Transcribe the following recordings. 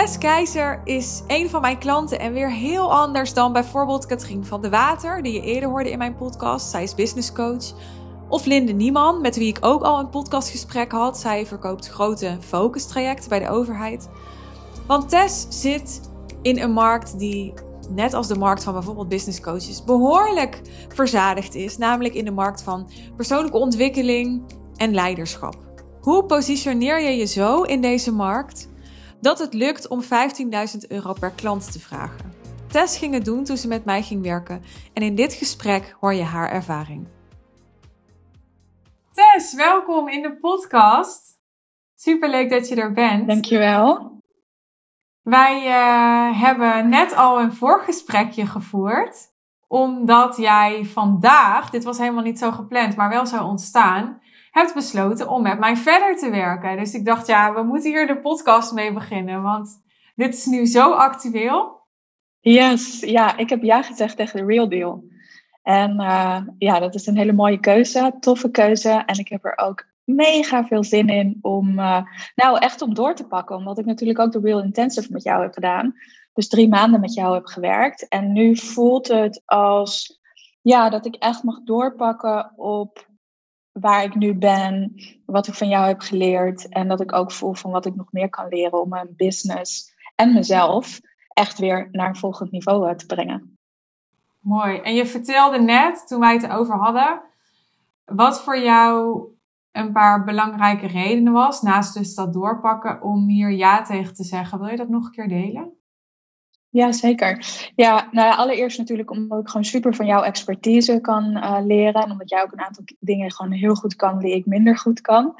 Tess Keizer is een van mijn klanten en weer heel anders dan bijvoorbeeld Katrien van de Water, die je eerder hoorde in mijn podcast. Zij is business coach. Of Linde Nieman, met wie ik ook al een podcastgesprek had. Zij verkoopt grote focus trajecten bij de overheid. Want Tess zit in een markt die, net als de markt van bijvoorbeeld business coaches, behoorlijk verzadigd is. Namelijk in de markt van persoonlijke ontwikkeling en leiderschap. Hoe positioneer je je zo in deze markt dat het lukt om 15.000 euro per klant te vragen? Tess ging het doen toen ze met mij ging werken en in dit gesprek hoor je haar ervaring. Tess, welkom in de podcast. Superleuk dat je er bent. Dankjewel. Wij uh, hebben net al een voorgesprekje gevoerd, omdat jij vandaag, dit was helemaal niet zo gepland, maar wel zou ontstaan, hebt besloten om met mij verder te werken. Dus ik dacht, ja, we moeten hier de podcast mee beginnen, want dit is nu zo actueel. Yes, ja, ik heb ja gezegd tegen de Real Deal. En uh, ja, dat is een hele mooie keuze, toffe keuze. En ik heb er ook mega veel zin in om, uh, nou echt om door te pakken. Omdat ik natuurlijk ook de Real Intensive met jou heb gedaan. Dus drie maanden met jou heb gewerkt. En nu voelt het als, ja, dat ik echt mag doorpakken op waar ik nu ben, wat ik van jou heb geleerd. En dat ik ook voel van wat ik nog meer kan leren om mijn business en mezelf echt weer naar een volgend niveau eh, te brengen. Mooi. En je vertelde net, toen wij het over hadden, wat voor jou een paar belangrijke redenen was, naast dus dat doorpakken, om hier ja tegen te zeggen. Wil je dat nog een keer delen? Ja, zeker. Ja, nou ja, allereerst natuurlijk omdat ik gewoon super van jouw expertise kan uh, leren. En omdat jij ook een aantal dingen gewoon heel goed kan die ik minder goed kan.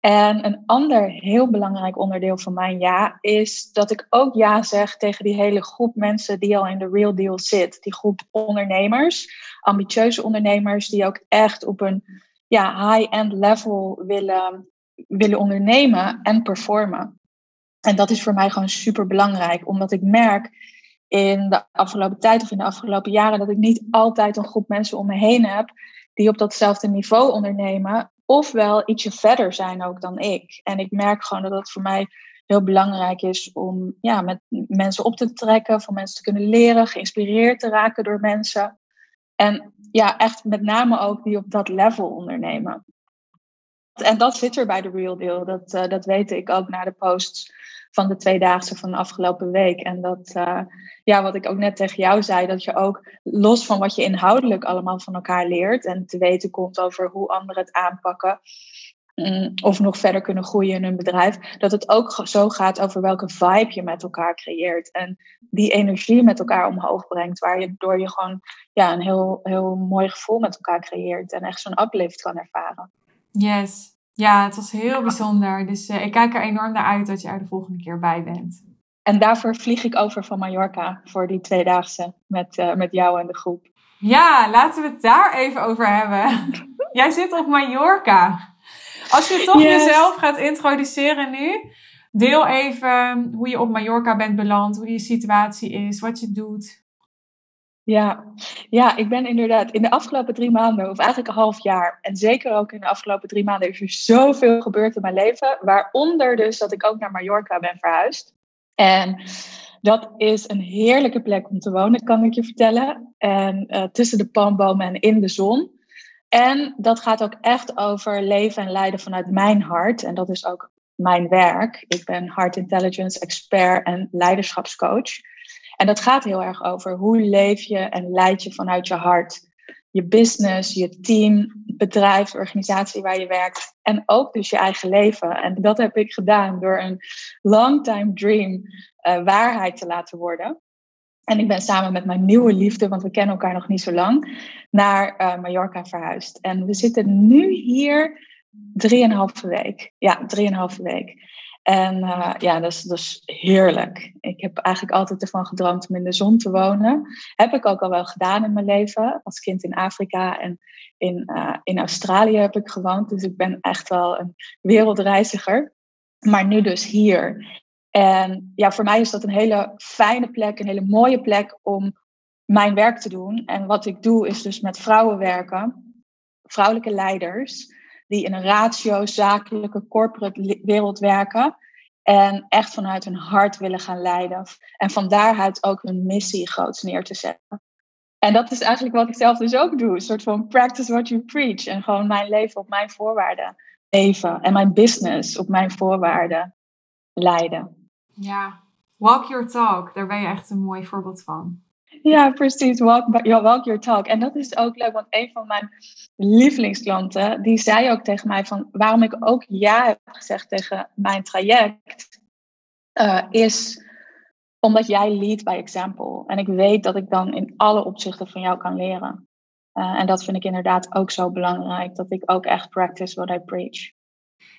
En een ander heel belangrijk onderdeel van mijn ja is dat ik ook ja zeg tegen die hele groep mensen die al in de real deal zit. Die groep ondernemers, ambitieuze ondernemers die ook echt op een ja, high-end level willen, willen ondernemen en performen. En dat is voor mij gewoon super belangrijk, omdat ik merk in de afgelopen tijd of in de afgelopen jaren dat ik niet altijd een groep mensen om me heen heb die op datzelfde niveau ondernemen, ofwel ietsje verder zijn ook dan ik. En ik merk gewoon dat het voor mij heel belangrijk is om ja, met mensen op te trekken, van mensen te kunnen leren, geïnspireerd te raken door mensen. En ja, echt met name ook die op dat level ondernemen. En dat zit er bij de Real Deal. Dat, uh, dat weet ik ook na de posts van de tweedaagse van de afgelopen week. En dat, uh, ja, wat ik ook net tegen jou zei, dat je ook los van wat je inhoudelijk allemaal van elkaar leert en te weten komt over hoe anderen het aanpakken. Mm, of nog verder kunnen groeien in hun bedrijf. Dat het ook zo gaat over welke vibe je met elkaar creëert. En die energie met elkaar omhoog brengt. Waar je door je gewoon ja, een heel, heel mooi gevoel met elkaar creëert. En echt zo'n uplift kan ervaren. Yes. Ja, het was heel bijzonder. Dus uh, ik kijk er enorm naar uit dat je er de volgende keer bij bent. En daarvoor vlieg ik over van Mallorca voor die tweedaagse met, uh, met jou en de groep. Ja, laten we het daar even over hebben. Jij zit op Mallorca. Als je toch yes. jezelf gaat introduceren nu, deel even hoe je op Mallorca bent beland, hoe je situatie is, wat je doet. Ja, ja, ik ben inderdaad in de afgelopen drie maanden, of eigenlijk een half jaar, en zeker ook in de afgelopen drie maanden, is er zoveel gebeurd in mijn leven. Waaronder dus dat ik ook naar Mallorca ben verhuisd. En dat is een heerlijke plek om te wonen, kan ik je vertellen. En uh, tussen de palmbomen en in de zon. En dat gaat ook echt over leven en leiden vanuit mijn hart. En dat is ook mijn werk. Ik ben Heart Intelligence expert en leiderschapscoach. En dat gaat heel erg over hoe leef je en leid je vanuit je hart. Je business, je team, bedrijf, organisatie waar je werkt. En ook dus je eigen leven. En dat heb ik gedaan door een long time dream uh, waarheid te laten worden. En ik ben samen met mijn nieuwe liefde, want we kennen elkaar nog niet zo lang, naar uh, Mallorca verhuisd. En we zitten nu hier drieënhalve week. Ja, drieënhalve week. En uh, ja, dat is, heerlijk. Ik heb eigenlijk altijd ervan gedroomd om in de zon te wonen. Heb ik ook al wel gedaan in mijn leven. Als kind in Afrika en in, uh, in Australië heb ik gewoond. Dus ik ben echt wel een wereldreiziger. Maar nu dus hier. En ja, voor mij is dat een hele fijne plek, een hele mooie plek om mijn werk te doen. En wat ik doe is dus met vrouwen werken, vrouwelijke leiders, die in een ratio, zakelijke, corporate wereld werken. En echt vanuit hun hart willen gaan leiden. En van daaruit ook hun missie groots neer te zetten. En dat is eigenlijk wat ik zelf dus ook doe. Een soort van practice what you preach. En gewoon mijn leven op mijn voorwaarden leven. En mijn business op mijn voorwaarden leiden. Ja, walk your talk. Daar ben je echt een mooi voorbeeld van. Ja, precies. Walk, walk your talk. En dat is ook leuk, want een van mijn lievelingsklanten, die zei ook tegen mij van waarom ik ook ja heb gezegd tegen mijn traject, uh, is omdat jij lead by example. En ik weet dat ik dan in alle opzichten van jou kan leren. Uh, en dat vind ik inderdaad ook zo belangrijk, dat ik ook echt practice what I preach.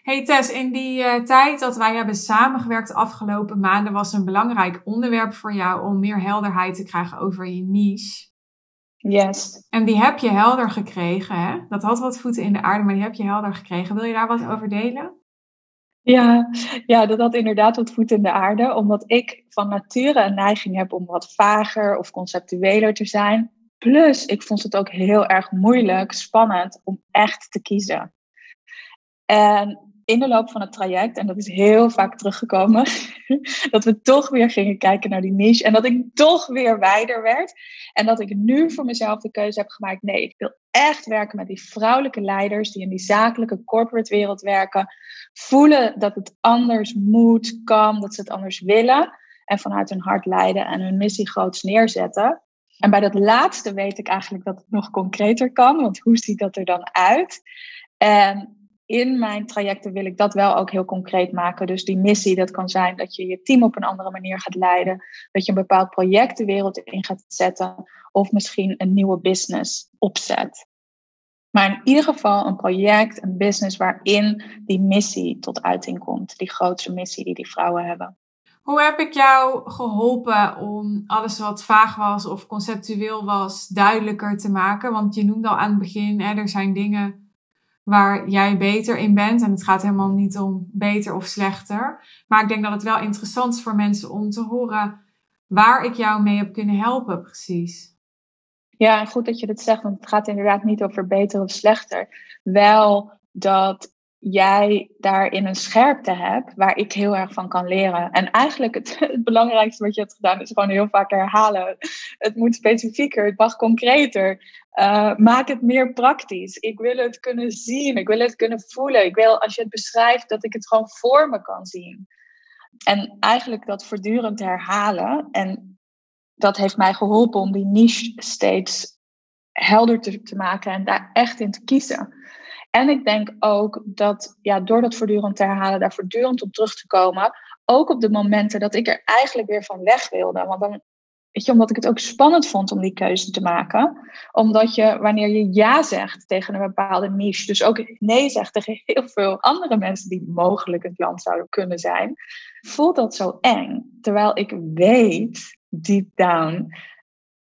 Hey Tess, in die uh, tijd dat wij hebben samengewerkt de afgelopen maanden was een belangrijk onderwerp voor jou om meer helderheid te krijgen over je niche. Yes. En die heb je helder gekregen, hè? Dat had wat voeten in de aarde, maar die heb je helder gekregen. Wil je daar wat over delen? Ja, ja, dat had inderdaad wat voeten in de aarde, omdat ik van nature een neiging heb om wat vager of conceptueler te zijn. Plus, ik vond het ook heel erg moeilijk, spannend om echt te kiezen. En in de loop van het traject, en dat is heel vaak teruggekomen, dat we toch weer gingen kijken naar die niche en dat ik toch weer wijder werd. En dat ik nu voor mezelf de keuze heb gemaakt, nee, ik wil echt werken met die vrouwelijke leiders die in die zakelijke corporate wereld werken, voelen dat het anders moet, kan, dat ze het anders willen en vanuit hun hart leiden en hun missie groots neerzetten. En bij dat laatste weet ik eigenlijk dat het nog concreter kan, want hoe ziet dat er dan uit? En in mijn trajecten wil ik dat wel ook heel concreet maken. Dus die missie, dat kan zijn dat je je team op een andere manier gaat leiden. Dat je een bepaald project de wereld in gaat zetten. Of misschien een nieuwe business opzet. Maar in ieder geval een project, een business waarin die missie tot uiting komt. Die grootste missie die die vrouwen hebben. Hoe heb ik jou geholpen om alles wat vaag was of conceptueel was duidelijker te maken? Want je noemde al aan het begin, er zijn dingen waar jij beter in bent. En het gaat helemaal niet om beter of slechter. Maar ik denk dat het wel interessant is voor mensen om te horen waar ik jou mee heb kunnen helpen, precies. Ja, en goed dat je dat zegt, want het gaat inderdaad niet over beter of slechter. Wel dat jij daarin een scherpte hebt waar ik heel erg van kan leren. En eigenlijk het, het, belangrijkste wat je hebt gedaan is gewoon heel vaak herhalen. Het moet specifieker, het mag concreter. Uh, maak het meer praktisch. Ik wil het kunnen zien, ik wil het kunnen voelen. Ik wil als je het beschrijft dat ik het gewoon voor me kan zien. En eigenlijk dat voortdurend herhalen. En dat heeft mij geholpen om die niche steeds helder te, te maken en daar echt in te kiezen. En ik denk ook dat ja, door dat voortdurend te herhalen, daar voortdurend op terug te komen, ook op de momenten dat ik er eigenlijk weer van weg wilde. Want dan, weet je, omdat ik het ook spannend vond om die keuze te maken. Omdat je, wanneer je ja zegt tegen een bepaalde niche, dus ook nee zegt tegen heel veel andere mensen die mogelijk een klant zouden kunnen zijn, voelt dat zo eng. Terwijl ik weet, deep down,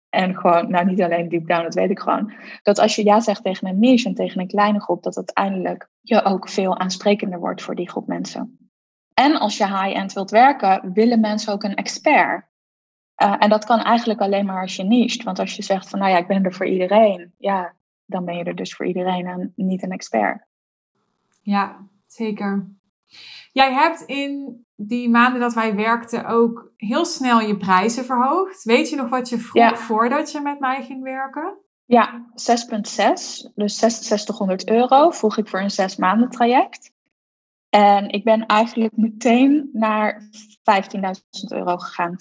en gewoon, nou niet alleen deep down, dat weet ik gewoon. Dat als je ja zegt tegen een niche en tegen een kleine groep, dat uiteindelijk je ook veel aansprekender wordt voor die groep mensen. En als je high-end wilt werken, willen mensen ook een expert. Uh, en dat kan eigenlijk alleen maar als je niche. Want als je zegt van nou ja, ik ben er voor iedereen. Ja, dan ben je er dus voor iedereen en niet een expert. Ja, zeker. Jij hebt in die maanden dat wij werkten ook heel snel je prijzen verhoogd. Weet je nog wat je vroeg voordat je met mij ging werken? Ja, 6,6. Dus 6600 euro vroeg ik voor een zes maanden traject. En ik ben eigenlijk meteen naar 15.000 euro gegaan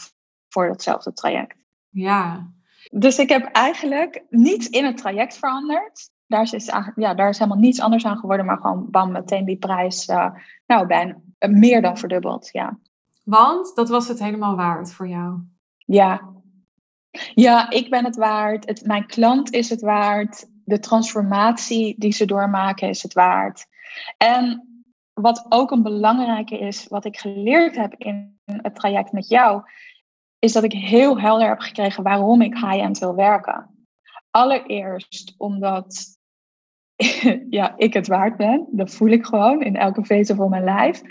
voor datzelfde traject. Ja. Dus ik heb eigenlijk niets in het traject veranderd. Daar is, ja, daar is helemaal niets anders aan geworden, maar gewoon bam, meteen die prijs uh, nou, bijna eh, meer dan verdubbeld. Ja. Want dat was het helemaal waard voor jou. Ja, ja ik ben het waard. Het, mijn klant is het waard. De transformatie die ze doormaken is het waard. En wat ook een belangrijke is, wat ik geleerd heb in het traject met jou, is dat ik heel helder heb gekregen waarom ik high-end wil werken. Allereerst omdat ja, ik het waard ben. Dat voel ik gewoon in elke vezel van mijn lijf.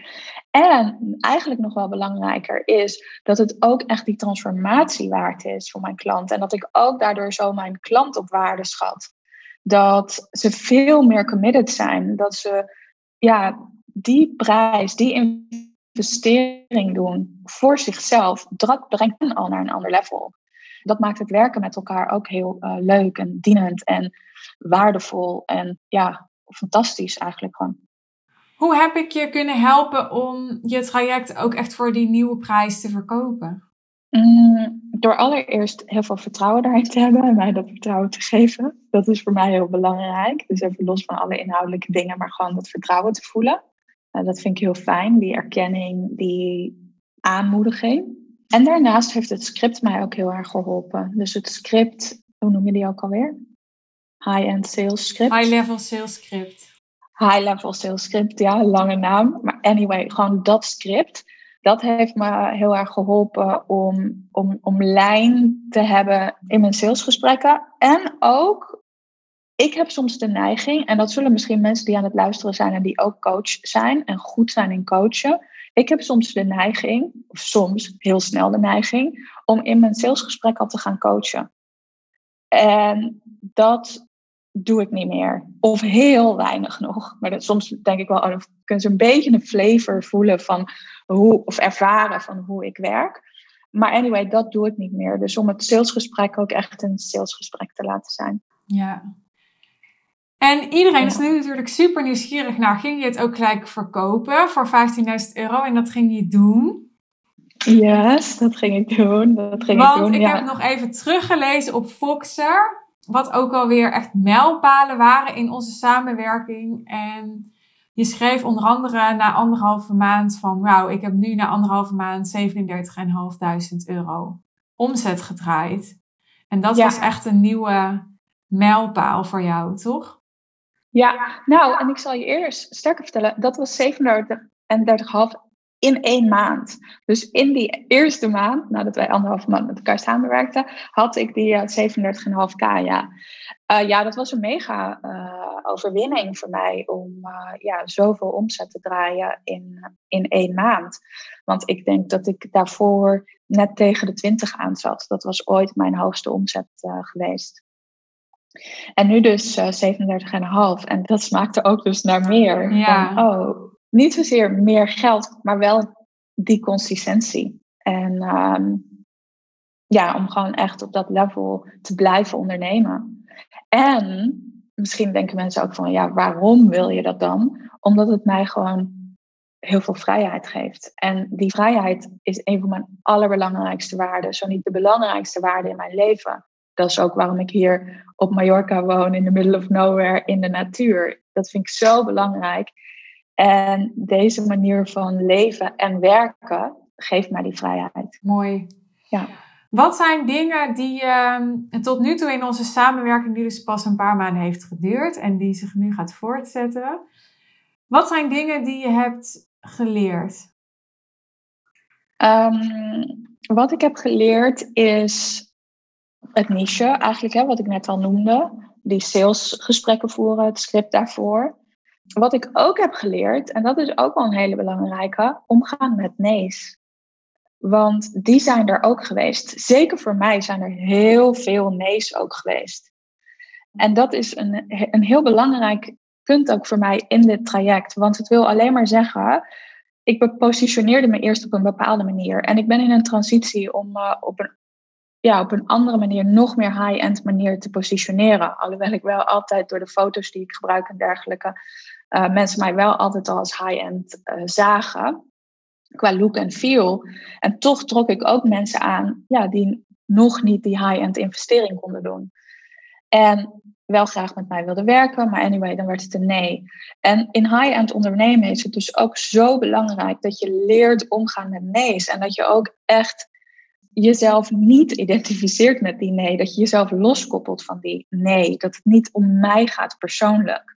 En eigenlijk nog wel belangrijker is dat het ook echt die transformatie waard is voor mijn klant. En dat ik ook daardoor zo mijn klant op waarde schat. Dat ze veel meer committed zijn. Dat ze ja, die prijs, die investering doen voor zichzelf, dat brengt hen al naar een ander level. Dat maakt het werken met elkaar ook heel uh, leuk en dienend en waardevol en ja, fantastisch eigenlijk gewoon. Hoe heb ik je kunnen helpen om je traject ook echt voor die nieuwe prijs te verkopen? Mm, door allereerst heel veel vertrouwen daarin te hebben en mij dat vertrouwen te geven. Dat is voor mij heel belangrijk. Dus even los van alle inhoudelijke dingen, maar gewoon dat vertrouwen te voelen. Uh, dat vind ik heel fijn, die erkenning, die aanmoediging. En daarnaast heeft het script mij ook heel erg geholpen. Dus het script, hoe noem je die ook alweer? High-end sales script. High-level sales script. High-level sales script, ja, lange naam. Maar anyway, gewoon dat script. Dat heeft me heel erg geholpen om, om, om lijn te hebben in mijn salesgesprekken. En ook, ik heb soms de neiging, en dat zullen misschien mensen die aan het luisteren zijn en die ook coach zijn en goed zijn in coachen. Ik heb soms de neiging, of soms heel snel de neiging, om in mijn salesgesprek al te gaan coachen. En dat doe ik niet meer. Of heel weinig nog. Maar dat, soms denk ik wel, oh, dan kunnen ze een beetje een flavor voelen van hoe, of ervaren van hoe ik werk. Maar anyway, dat doe ik niet meer. Dus om het salesgesprek ook echt een salesgesprek te laten zijn. Ja. En iedereen is nu natuurlijk super nieuwsgierig naar. Ging je het ook gelijk verkopen voor 15.000 euro? En dat ging je doen? Yes, dat ging ik doen. Dat ging Want ik, doen, ik ja. heb nog even teruggelezen op Foxer wat ook alweer echt mijlpalen waren in onze samenwerking. En je schreef onder andere na anderhalve maand van, wauw, ik heb nu na anderhalve maand 37.500 euro omzet gedraaid. En dat was echt een nieuwe mijlpaal voor jou, toch? Ja, nou, en ik zal je eerst sterker vertellen, dat was 37,5 in één maand. Dus in die eerste maand, nadat wij anderhalve maand met elkaar samenwerkten, had ik die uh, 37,5k. Ja. Uh, ja, dat was een mega uh, overwinning voor mij om ja, zoveel omzet te draaien in, in één maand. Want ik denk dat ik daarvoor net tegen de 20 aan zat. Dat was ooit mijn hoogste omzet geweest. En nu dus 37,5. En dat smaakte ook dus naar meer. Ja. Van, oh, niet zozeer meer geld, maar wel die consistentie. En um, ja, om gewoon echt op dat level te blijven ondernemen. En misschien denken mensen ook van, ja, waarom wil je dat dan? Omdat het mij gewoon heel veel vrijheid geeft. En die vrijheid is een van mijn allerbelangrijkste waarden, zo niet de belangrijkste waarde in mijn leven. Dat is ook waarom ik hier op Mallorca woon, in the middle of nowhere, in de natuur. Dat vind ik zo belangrijk. En deze manier van leven en werken geeft mij die vrijheid. Mooi. Ja. Wat zijn dingen die uh, tot nu toe in onze samenwerking, die dus pas een paar maanden heeft geduurd en die zich nu gaat voortzetten, wat zijn dingen die je hebt geleerd? Um, wat ik heb geleerd is het niche, eigenlijk, hè, wat ik net al noemde. Die salesgesprekken voeren, het script daarvoor. Wat ik ook heb geleerd, en dat is ook wel een hele belangrijke, omgaan met nee's. Want die zijn er ook geweest. Zeker voor mij zijn er heel veel nee's ook geweest. En dat is een, een heel belangrijk punt ook voor mij in dit traject. Want het wil alleen maar zeggen, ik positioneerde me eerst op een bepaalde manier. En ik ben in een transitie om uh, op, een, ja, op een andere manier, nog meer high-end manier te positioneren. Alhoewel ik wel altijd door de foto's die ik gebruik en dergelijke, uh, mensen mij wel altijd al als high-end uh, zagen. Qua look en feel. En toch trok ik ook mensen aan ja, die nog niet die high-end investering konden doen. En wel graag met mij wilden werken, maar anyway, dan werd het een nee. En in high-end ondernemen is het dus ook zo belangrijk dat je leert omgaan met nee's. En dat je ook echt jezelf niet identificeert met die nee. Dat je jezelf loskoppelt van die nee. Dat het niet om mij gaat persoonlijk.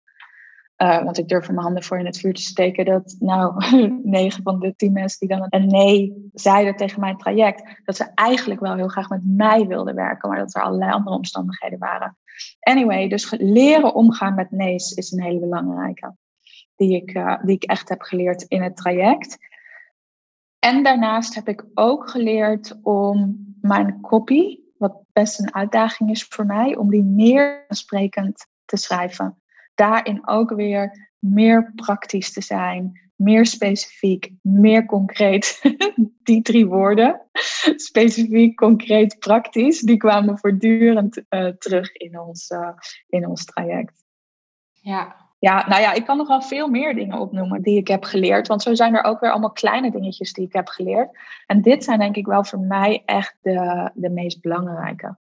Uh, want ik durf mijn handen voor in het vuur te steken dat, nou, negen van de tien mensen die dan een nee zeiden tegen mijn traject, dat ze eigenlijk wel heel graag met mij wilden werken, maar dat er allerlei andere omstandigheden waren. Anyway, dus leren omgaan met nee's is een hele belangrijke, die ik, uh, die ik echt heb geleerd in het traject. En daarnaast heb ik ook geleerd om mijn copy, wat best een uitdaging is voor mij, om die meer aansprekend te schrijven daarin ook weer meer praktisch te zijn, meer specifiek, meer concreet. die drie woorden, specifiek, concreet, praktisch, die kwamen voortdurend uh, terug in ons, uh, in ons traject. Ja. Ja, nou ja, ik kan nog wel veel meer dingen opnoemen die ik heb geleerd. Want zo zijn er ook weer allemaal kleine dingetjes die ik heb geleerd. En dit zijn denk ik wel voor mij echt de, de meest belangrijke.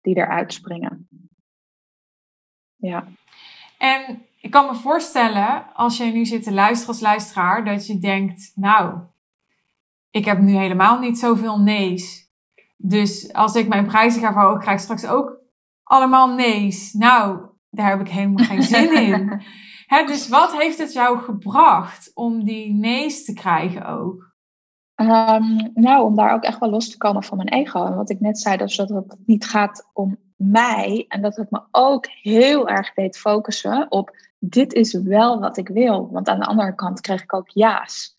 Die eruit springen. Ja. En ik kan me voorstellen, als je nu zit te luisteren als luisteraar, dat je denkt, nou, ik heb nu helemaal niet zoveel nee's. Dus als ik mijn prijzen ga verhogen, krijg ik straks ook allemaal nee's. Nou, daar heb ik helemaal geen zin in. dus wat heeft het jou gebracht om die nee's te krijgen ook? Um, nou, om daar ook echt wel los te komen van mijn ego. En wat ik net zei, dus dat het niet gaat om mij. En dat het me ook heel erg deed focussen op dit is wel wat ik wil. Want aan de andere kant kreeg ik ook ja's.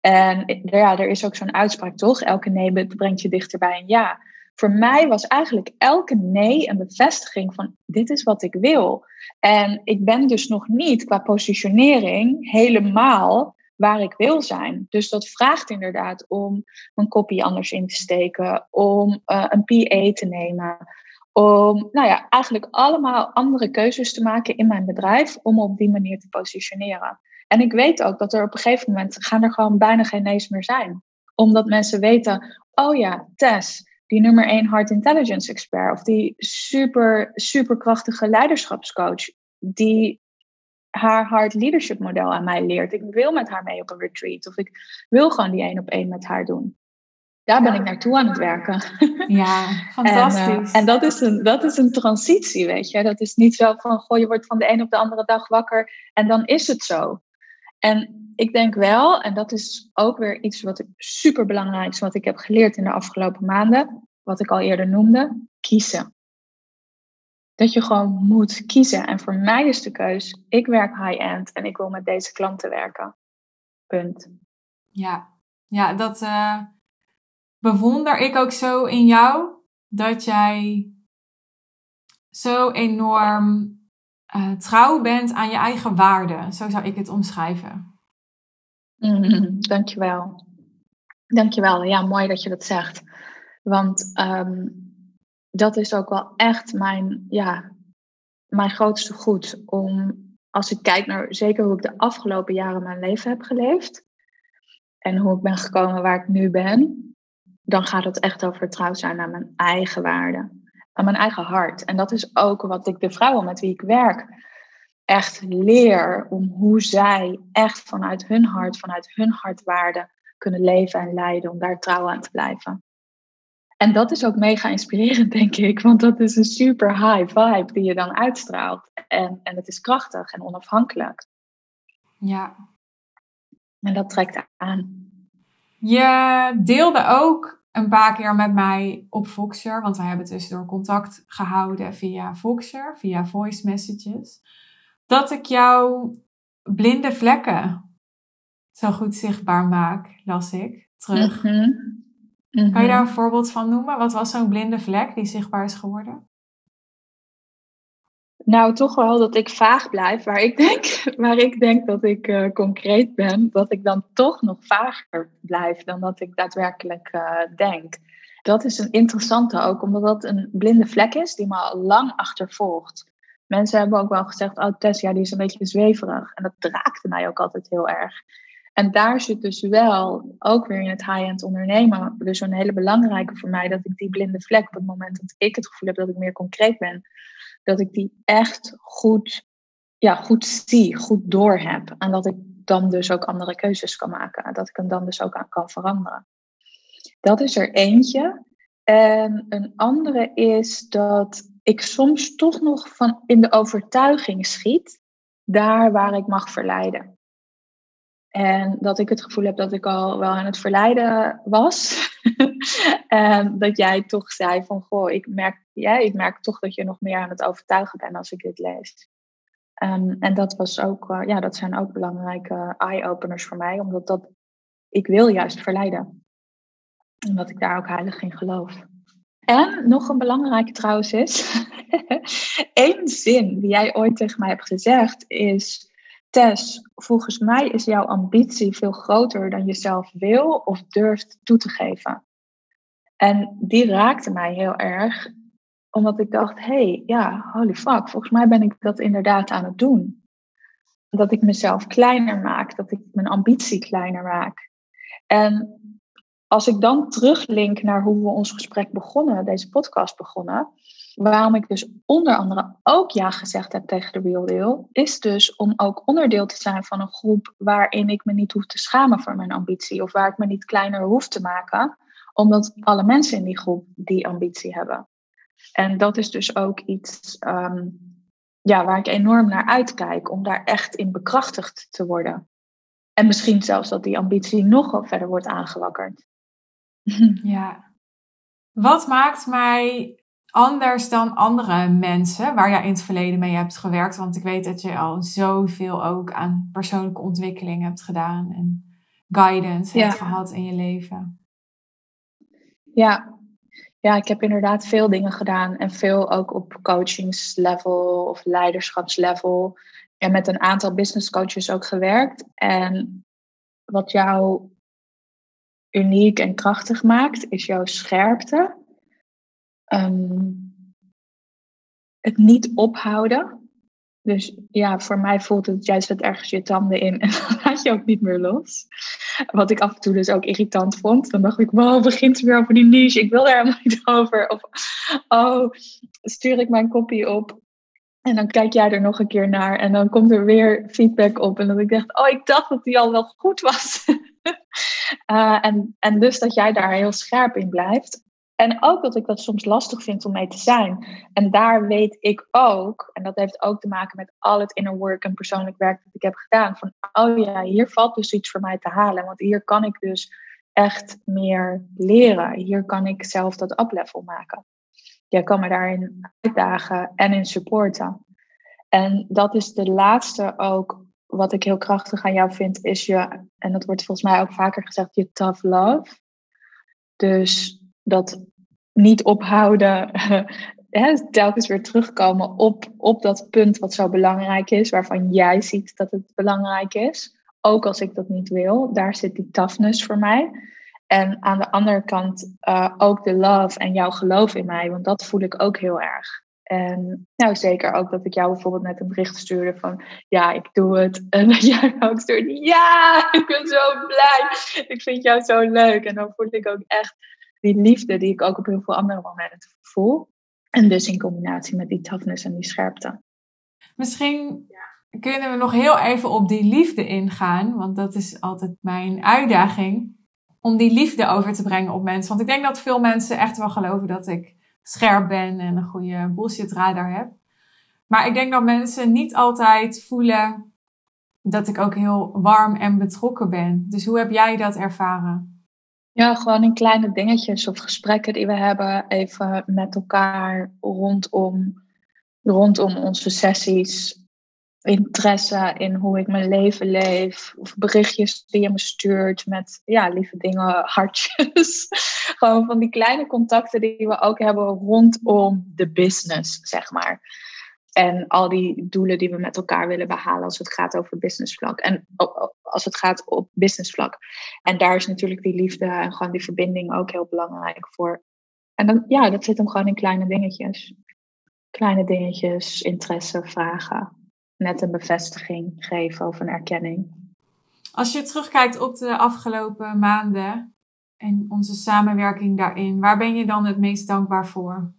En ja, er is ook zo'n uitspraak toch? Elke nee brengt je dichter bij een ja. Voor mij was eigenlijk elke nee een bevestiging van dit is wat ik wil. En ik ben dus nog niet qua positionering helemaal waar ik wil zijn. Dus dat vraagt inderdaad om een kopie anders in te steken, om uh, een PA te nemen, om nou ja, eigenlijk allemaal andere keuzes te maken in mijn bedrijf om op die manier te positioneren. En ik weet ook dat er op een gegeven moment gaan er gewoon bijna geen nee's meer zijn. Omdat mensen weten, oh ja, Tess, die nummer 1 Heart Intelligence expert of die super, super krachtige leiderschapscoach, die haar hard leadership model aan mij leert. Ik wil met haar mee op een retreat of ik wil gewoon die één op één met haar doen daar ben ik naartoe aan het werken. Ja, fantastisch. en, uh, en dat, is een, dat is een transitie, weet je. Dat is niet zo van, goh, je wordt van de een op de andere dag wakker en dan is het zo. En ik denk wel, en dat is ook weer iets wat super belangrijk is, wat ik heb geleerd in de afgelopen maanden, wat ik al eerder noemde, kiezen. Dat je gewoon moet kiezen. En voor mij is de keus, ik werk high-end en ik wil met deze klanten werken. Punt. Ja, ja dat, uh, bewonder ik ook zo in jou dat jij zo enorm uh, trouw bent aan je eigen waarden. Zo zou ik het omschrijven. Mm, dankjewel. Dankjewel. Ja, mooi dat je dat zegt. Want um, dat is ook wel echt mijn, ja, mijn grootste goed. Om, als ik kijk naar zeker hoe ik de afgelopen jaren mijn leven heb geleefd. En hoe ik ben gekomen waar ik nu ben dan gaat het echt over trouw zijn naar mijn eigen waarde. Aan mijn eigen hart. En dat is ook wat ik de vrouwen met wie ik werk echt leer. Om hoe zij echt vanuit hun hart, vanuit hun hartwaarde kunnen leven en leiden. Om daar trouw aan te blijven. En dat is ook mega inspirerend, denk ik. Want dat is een super high vibe die je dan uitstraalt. En, en het is krachtig en onafhankelijk. Ja. En dat trekt aan. Je deelde ook een paar keer met mij op Voxer, want wij hebben tussendoor contact gehouden via Voxer, via voice messages, dat ik jouw blinde vlekken zo goed zichtbaar maak, las ik terug. Mhm. Kan je daar mhm. een voorbeeld van noemen? Wat was zo'n blinde vlek die zichtbaar is geworden? Nou, toch wel dat ik vaag blijf, waar ik denk, waar ik denk dat ik uh, concreet ben, dat ik dan toch nog vager blijf dan dat ik daadwerkelijk uh, denk. Dat is een interessante ook, omdat dat een blinde vlek is die me al lang achtervolgt. Mensen hebben ook wel gezegd, oh Tess, ja, die is een beetje zweverig. En dat raakte mij ook altijd heel erg. En daar zit dus wel, ook weer in het high-end ondernemen, dus een hele belangrijke voor mij, dat ik die blinde vlek, op het moment dat ik het gevoel heb dat ik meer concreet ben, dat ik die echt goed, ja, goed zie, goed door heb. En dat ik dan dus ook andere keuzes kan maken. En dat ik hem dan dus ook aan kan veranderen. Dat is er eentje. En een andere is dat ik soms toch nog van in de overtuiging schiet, daar waar ik mag verleiden. En dat ik het gevoel heb dat ik al wel aan het verleiden was. en dat jij toch zei van, goh, ik merk, ja, ik merk toch dat je nog meer aan het overtuigen bent als ik dit lees. Um, en dat, was ook, uh, ja, dat zijn ook belangrijke eye-openers voor mij, omdat dat, ik wil juist verleiden. Omdat ik daar ook heilig in geloof. En nog een belangrijke trouwens is, één zin die jij ooit tegen mij hebt gezegd is, Tess, volgens mij is jouw ambitie veel groter dan je zelf wil of durft toe te geven. En die raakte mij heel erg, omdat ik dacht, hey, ja, holy fuck, volgens mij ben ik dat inderdaad aan het doen. Dat ik mezelf kleiner maak, dat ik mijn ambitie kleiner maak. En als ik dan teruglink naar hoe we ons gesprek begonnen, deze podcast begonnen, waarom ik dus onder andere ook ja gezegd heb tegen de Real Deal, is dus om ook onderdeel te zijn van een groep waarin ik me niet hoef te schamen voor mijn ambitie of waar ik me niet kleiner hoef te maken, omdat alle mensen in die groep die ambitie hebben. En dat is dus ook iets ehm, ja, waar ik enorm naar uitkijk, om daar echt in bekrachtigd te worden. En misschien zelfs dat die ambitie nog wel verder wordt aangewakkerd. Ja. Wat maakt mij anders dan andere mensen waar jij in het verleden mee hebt gewerkt? Want ik weet dat je al zoveel ook aan persoonlijke ontwikkeling hebt gedaan en guidance hebt gehad in je leven. Ja. ja, ik heb inderdaad veel dingen gedaan en veel ook op coachingslevel of leiderschapslevel. En met een aantal business coaches ook gewerkt. En wat jou uniek en krachtig maakt, is jouw scherpte. Ehm, het niet ophouden. Dus ja, voor mij voelt het, jij zet ergens je tanden in en dan laat je ook niet meer los. Wat ik af en toe dus ook irritant vond. Dan dacht ik, wow, begint ze weer over die niche. Ik wil daar helemaal niet over. Of, oh, stuur ik mijn kopie op. En dan kijk jij er nog een keer naar. En dan komt er weer feedback op. En dan ik dacht, oh, ik dacht dat die al wel goed was. uh, en, en dus dat jij daar heel scherp in blijft. En ook dat ik dat soms lastig vind om mee te zijn. En daar weet ik ook, en dat heeft ook te maken met al het inner work en persoonlijk werk dat ik heb gedaan. Van, oh ja, hier valt dus iets voor mij te halen. Want hier kan ik dus echt meer leren. Hier kan ik zelf dat uplevel maken. Jij kan me daarin uitdagen en in supporten. En dat is de laatste ook, wat ik heel krachtig aan jou vind, is je, en dat wordt volgens mij ook vaker gezegd, je tough love. Dus dat niet ophouden, hè, telkens weer terugkomen op, op dat punt wat zo belangrijk is, waarvan jij ziet dat het belangrijk is. Ook als ik dat niet wil, daar zit die toughness voor mij. En aan de andere kant uh, ook de love en jouw geloof in mij, want dat voel ik ook heel erg. En nou, zeker ook dat ik jou bijvoorbeeld net een bericht stuurde van ja, ik doe het. En dat jij ook stuurde, ja, ik ben zo blij. Ik vind jou zo leuk. En dan voel ik ook echt die liefde die ik ook op heel veel andere momenten voel. En dus in combinatie met die toughness en die scherpte. Misschien kunnen we nog heel even op die liefde ingaan, want dat is altijd mijn uitdaging. Om die liefde over te brengen op mensen. Want ik denk dat veel mensen echt wel geloven dat ik scherp ben en een goede bullshit radar heb. Maar ik denk dat mensen niet altijd voelen dat ik ook heel warm en betrokken ben. Dus hoe heb jij dat ervaren? Ja, gewoon in kleine dingetjes of gesprekken die we hebben, even met elkaar rondom, rondom onze sessies. Interesse in hoe ik mijn leven leef. Of berichtjes die je me stuurt met ja, lieve dingen, hartjes. gewoon van die kleine contacten die we ook hebben rondom de business, zeg maar. En al die doelen die we met elkaar willen behalen als het gaat over businessvlak. En als het gaat op businessvlak. En daar is natuurlijk die liefde en gewoon die verbinding ook heel belangrijk voor. En dan, ja, dat zit hem gewoon in kleine dingetjes. Kleine dingetjes, interesse, vragen. Net een bevestiging geven of een erkenning. Als je terugkijkt op de afgelopen maanden en onze samenwerking daarin, waar ben je dan het meest dankbaar voor?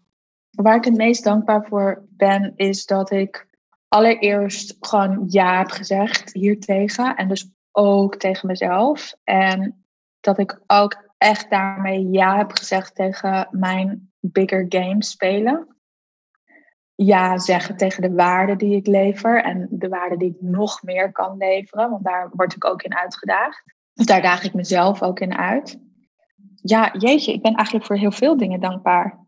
Waar ik het meest dankbaar voor ben, is dat ik allereerst gewoon ja heb gezegd hiertegen. En dus ook tegen mezelf. En dat ik ook echt daarmee ja heb gezegd tegen mijn bigger game spelen. Ja zeggen tegen de waarden die ik lever en de waarden die ik nog meer kan leveren, want daar word ik ook in uitgedaagd. Dus daar daag ik mezelf ook in uit. Ja, jeetje, ik ben eigenlijk voor heel veel dingen dankbaar.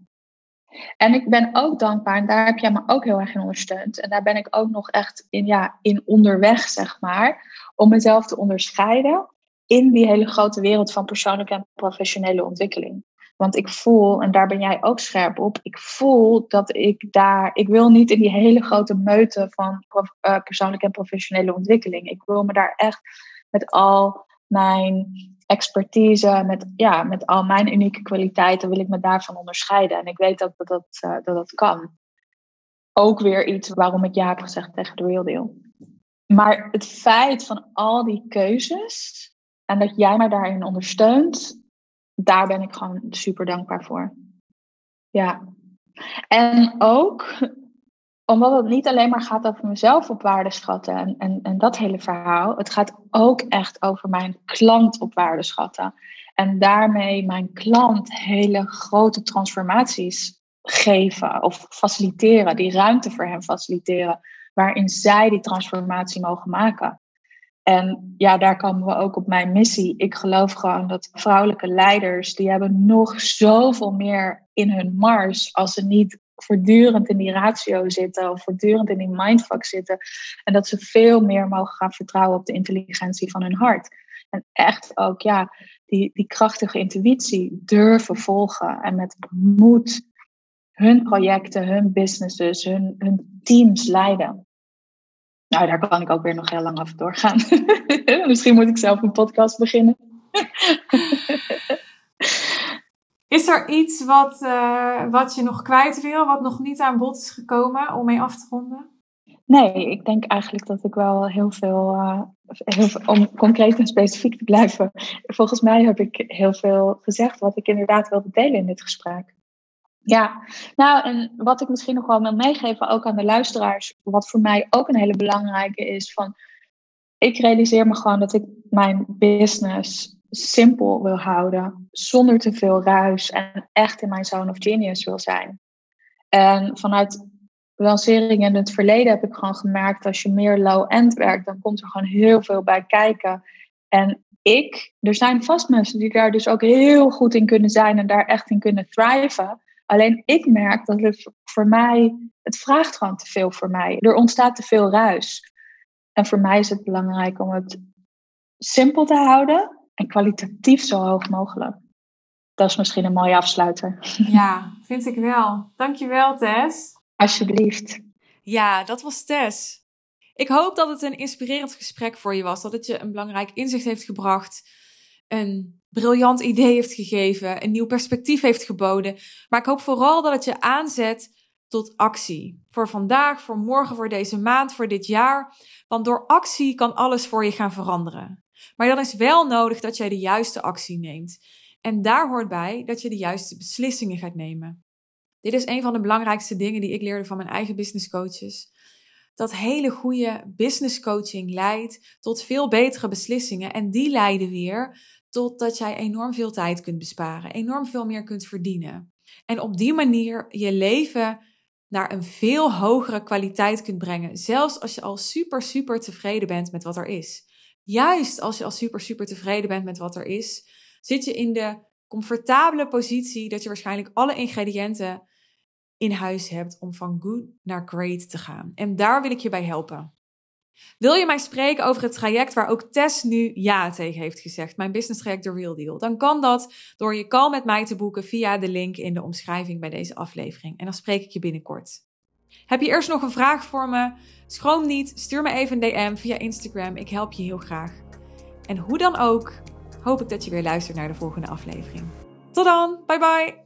En ik ben ook dankbaar, en daar heb jij me ook heel erg in ondersteund. En daar ben ik ook nog echt in, ja, in onderweg, zeg maar. Om mezelf te onderscheiden in die hele grote wereld van persoonlijke en professionele ontwikkeling. Want ik voel, en daar ben jij ook scherp op, ik voel dat ik daar, ik wil niet in die hele grote meute van uh, persoonlijke en professionele ontwikkeling. Ik wil me daar echt met al mijn expertise, met, ja, met al mijn unieke kwaliteiten, wil ik me daarvan onderscheiden. En ik weet ook dat dat, uh, dat, dat kan. Ook weer iets waarom ik ja heb gezegd tegen de Real Deal. Maar het feit van al die keuzes en dat jij mij daarin ondersteunt, daar ben ik gewoon super dankbaar voor. Ja. En ook omdat het niet alleen maar gaat over mezelf op waarde schatten en, en, en dat hele verhaal. Het gaat ook echt over mijn klant op waarde schatten. En daarmee mijn klant hele grote transformaties geven of faciliteren, die ruimte voor hem faciliteren, waarin zij die transformatie mogen maken. En ja, daar komen we ook op mijn missie. Ik geloof gewoon dat vrouwelijke leiders, die hebben nog zoveel meer in hun mars als ze niet voortdurend in die ratio zitten of voortdurend in die mindfuck zitten. En dat ze veel meer mogen gaan vertrouwen op de intelligentie van hun hart. En echt ook, ja, die, die krachtige intuïtie durven volgen en met moed hun projecten, hun businesses, hun, hun teams leiden. Nou, daar kan ik ook weer nog heel lang over doorgaan. Misschien moet ik zelf een podcast beginnen. is er iets wat, uh, wat je nog kwijt wil, wat nog niet aan bod is gekomen om mee af te ronden? Nee, ik denk eigenlijk dat ik wel heel veel, uh, heel veel, om concreet en specifiek te blijven. Volgens mij heb ik heel veel gezegd wat ik inderdaad wilde delen in dit gesprek. Ja, nou en wat ik misschien nog wel wil meegeven, ook aan de luisteraars, wat voor mij ook een hele belangrijke is, van ik realiseer me gewoon dat ik mijn business simpel wil houden, zonder te veel ruis en echt in mijn zone of genius wil zijn. En vanuit lanceringen in het verleden heb ik gewoon gemerkt, als je meer low-end werkt, dan komt er gewoon heel veel bij kijken. En ik, er zijn vast mensen die daar dus ook heel goed in kunnen zijn en daar echt in kunnen thriven. Alleen ik merk dat het voor mij, het vraagt gewoon te veel voor mij. Er ontstaat te veel ruis. En voor mij is het belangrijk om het simpel te houden en kwalitatief zo hoog mogelijk. Dat is misschien een mooie afsluiter. Ja, vind ik wel. Dankjewel, Tess. Alsjeblieft. Ja, dat was Tess. Ik hoop dat het een inspirerend gesprek voor je was. Dat het je een belangrijk inzicht heeft gebracht. Een briljant idee heeft gegeven. Een nieuw perspectief heeft geboden. Maar ik hoop vooral dat het je aanzet tot actie. Voor vandaag, voor morgen, voor deze maand, voor dit jaar. Want door actie kan alles voor je gaan veranderen. Maar dan is wel nodig dat jij de juiste actie neemt. En daar hoort bij dat je de juiste beslissingen gaat nemen. Dit is een van de belangrijkste dingen die ik leerde van mijn eigen business coaches. Dat hele goede business coaching leidt tot veel betere beslissingen. En die leiden weer tot dat jij enorm veel tijd kunt besparen, enorm veel meer kunt verdienen. En op die manier je leven naar een veel hogere kwaliteit kunt brengen. Zelfs als je al super, super tevreden bent met wat er is. Juist als je al super, super tevreden bent met wat er is, zit je in de comfortabele positie dat je waarschijnlijk alle ingrediënten in huis hebt om van good naar great te gaan. En daar wil ik je bij helpen. Wil je mij spreken over het traject waar ook Tess nu ja tegen heeft gezegd, mijn business traject The Real Deal? Dan kan dat door je call met mij te boeken via de link in de omschrijving bij deze aflevering. En dan spreek ik je binnenkort. Heb je eerst nog een vraag voor me? Schroom niet, stuur me even een DM via Instagram. Ik help je heel graag. En hoe dan ook, hoop ik dat je weer luistert naar de volgende aflevering. Tot dan, bye bye!